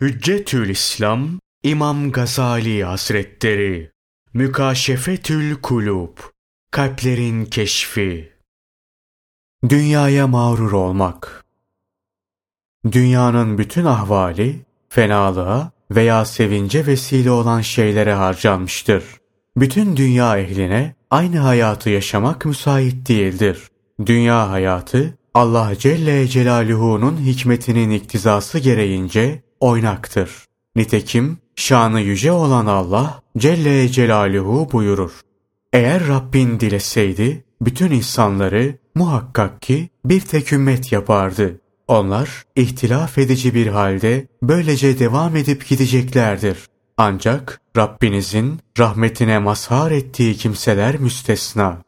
Hüccetül İslam İmam Gazali Hazretleri Mükaşefetül Kulub Kalplerin Keşfi Dünyaya mağrur olmak Dünyanın bütün ahvali fenalığa veya sevince vesile olan şeylere harcanmıştır. Bütün dünya ehline aynı hayatı yaşamak müsait değildir. Dünya hayatı Allah Celle Celaluhu'nun hikmetinin iktizası gereğince oynaktır. Nitekim şanı yüce olan Allah Celle Celaluhu buyurur. Eğer Rabbin dileseydi bütün insanları muhakkak ki bir tek ümmet yapardı. Onlar ihtilaf edici bir halde böylece devam edip gideceklerdir. Ancak Rabbinizin rahmetine mazhar ettiği kimseler müstesna.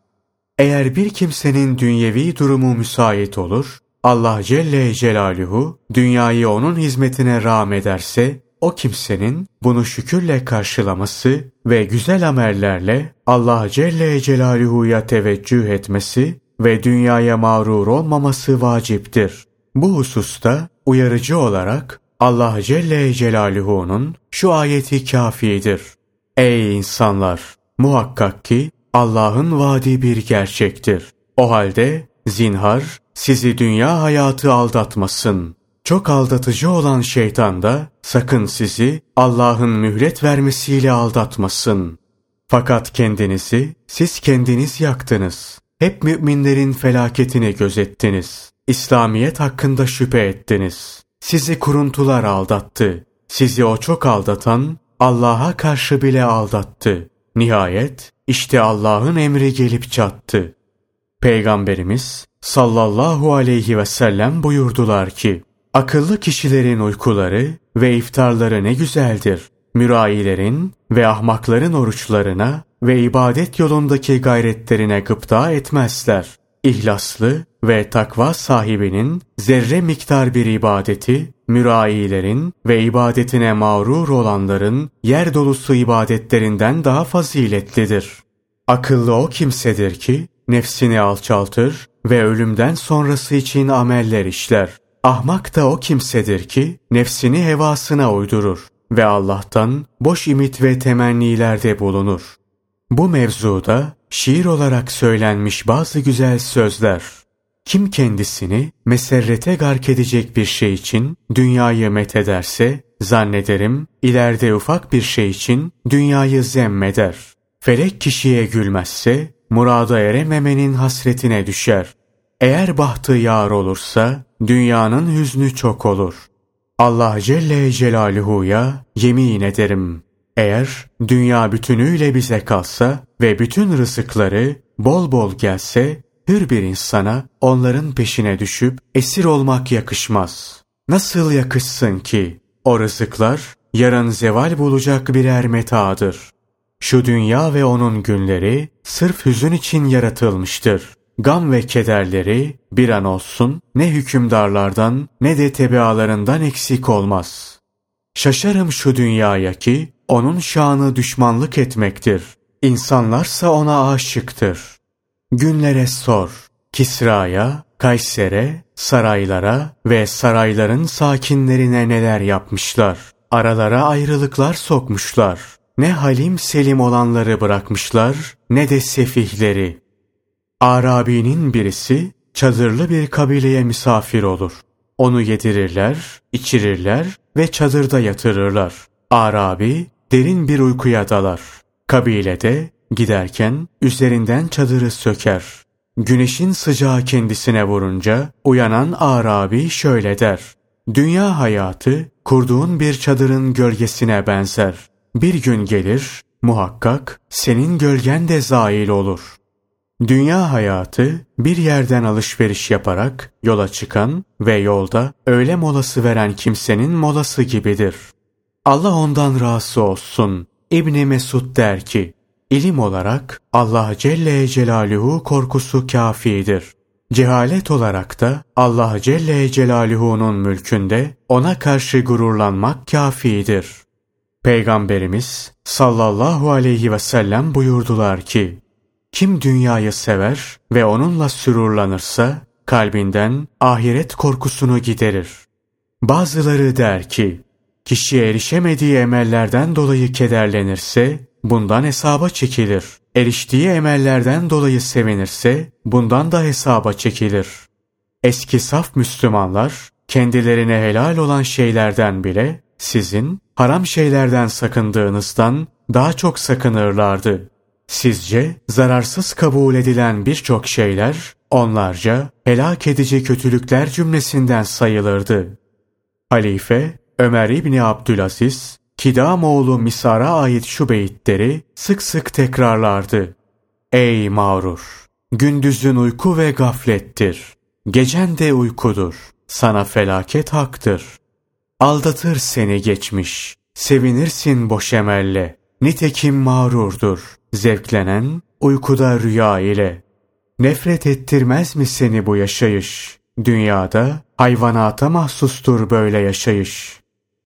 Eğer bir kimsenin dünyevi durumu müsait olur, Allah Celle Celaluhu dünyayı onun hizmetine rağm ederse o kimsenin bunu şükürle karşılaması ve güzel amellerle Allah Celle Celaluhu'ya teveccüh etmesi ve dünyaya mağrur olmaması vaciptir. Bu hususta uyarıcı olarak Allah Celle Celaluhu'nun şu ayeti kafidir. Ey insanlar! Muhakkak ki Allah'ın vaadi bir gerçektir. O halde zinhar sizi dünya hayatı aldatmasın. Çok aldatıcı olan şeytan da sakın sizi Allah'ın mühlet vermesiyle aldatmasın. Fakat kendinizi siz kendiniz yaktınız. Hep müminlerin felaketini gözettiniz. İslamiyet hakkında şüphe ettiniz. Sizi kuruntular aldattı. Sizi o çok aldatan Allah'a karşı bile aldattı. Nihayet işte Allah'ın emri gelip çattı. Peygamberimiz sallallahu aleyhi ve sellem buyurdular ki, Akıllı kişilerin uykuları ve iftarları ne güzeldir. Mürayilerin ve ahmakların oruçlarına ve ibadet yolundaki gayretlerine gıpta etmezler. İhlaslı ve takva sahibinin zerre miktar bir ibadeti, mürayilerin ve ibadetine mağrur olanların yer dolusu ibadetlerinden daha faziletlidir. Akıllı o kimsedir ki, nefsini alçaltır ve ölümden sonrası için ameller işler. Ahmak da o kimsedir ki nefsini hevasına uydurur ve Allah'tan boş imit ve temennilerde bulunur. Bu mevzuda şiir olarak söylenmiş bazı güzel sözler. Kim kendisini meserrete gark edecek bir şey için dünyayı methederse, zannederim ileride ufak bir şey için dünyayı zemmeder. Felek kişiye gülmezse, murada erememenin hasretine düşer. Eğer bahtı yar olursa, dünyanın hüznü çok olur. Allah Celle Celaluhu'ya yemin ederim. Eğer dünya bütünüyle bize kalsa ve bütün rızıkları bol bol gelse, hür bir insana onların peşine düşüp esir olmak yakışmaz. Nasıl yakışsın ki? O rızıklar yarın zeval bulacak birer metadır. Şu dünya ve onun günleri sırf hüzün için yaratılmıştır. Gam ve kederleri bir an olsun ne hükümdarlardan ne de tebealarından eksik olmaz. Şaşarım şu dünyaya ki onun şanı düşmanlık etmektir. İnsanlarsa ona aşıktır. Günlere sor. Kisra'ya, Kayser'e, saraylara ve sarayların sakinlerine neler yapmışlar. Aralara ayrılıklar sokmuşlar. Ne halim selim olanları bırakmışlar ne de sefihleri. Arabi'nin birisi çadırlı bir kabileye misafir olur. Onu yedirirler, içirirler ve çadırda yatırırlar. Arabi derin bir uykuya dalar. Kabilede giderken üzerinden çadırı söker. Güneşin sıcağı kendisine vurunca uyanan Arabi şöyle der. Dünya hayatı kurduğun bir çadırın gölgesine benzer. Bir gün gelir, muhakkak senin gölgen de zail olur. Dünya hayatı bir yerden alışveriş yaparak yola çıkan ve yolda öğle molası veren kimsenin molası gibidir. Allah ondan razı olsun. İbni Mesud der ki, ilim olarak Allah Celle Celaluhu korkusu kafidir. Cehalet olarak da Allah Celle Celaluhu'nun mülkünde ona karşı gururlanmak kafidir. Peygamberimiz sallallahu aleyhi ve sellem buyurdular ki, kim dünyayı sever ve onunla sürurlanırsa kalbinden ahiret korkusunu giderir. Bazıları der ki, Kişi erişemediği emellerden dolayı kederlenirse bundan hesaba çekilir. Eriştiği emellerden dolayı sevinirse bundan da hesaba çekilir. Eski saf Müslümanlar kendilerine helal olan şeylerden bile sizin haram şeylerden sakındığınızdan daha çok sakınırlardı. Sizce zararsız kabul edilen birçok şeyler onlarca helak edici kötülükler cümlesinden sayılırdı. Halife Ömer İbni Abdülaziz, Kidamoğlu Misar'a ait şu beyitleri sık sık tekrarlardı. Ey mağrur! Gündüzün uyku ve gaflettir. Gecen de uykudur. Sana felaket haktır. Aldatır seni geçmiş. Sevinirsin boş emelle. Nitekim mağrurdur. Zevklenen uykuda rüya ile. Nefret ettirmez mi seni bu yaşayış? Dünyada hayvanata mahsustur böyle yaşayış.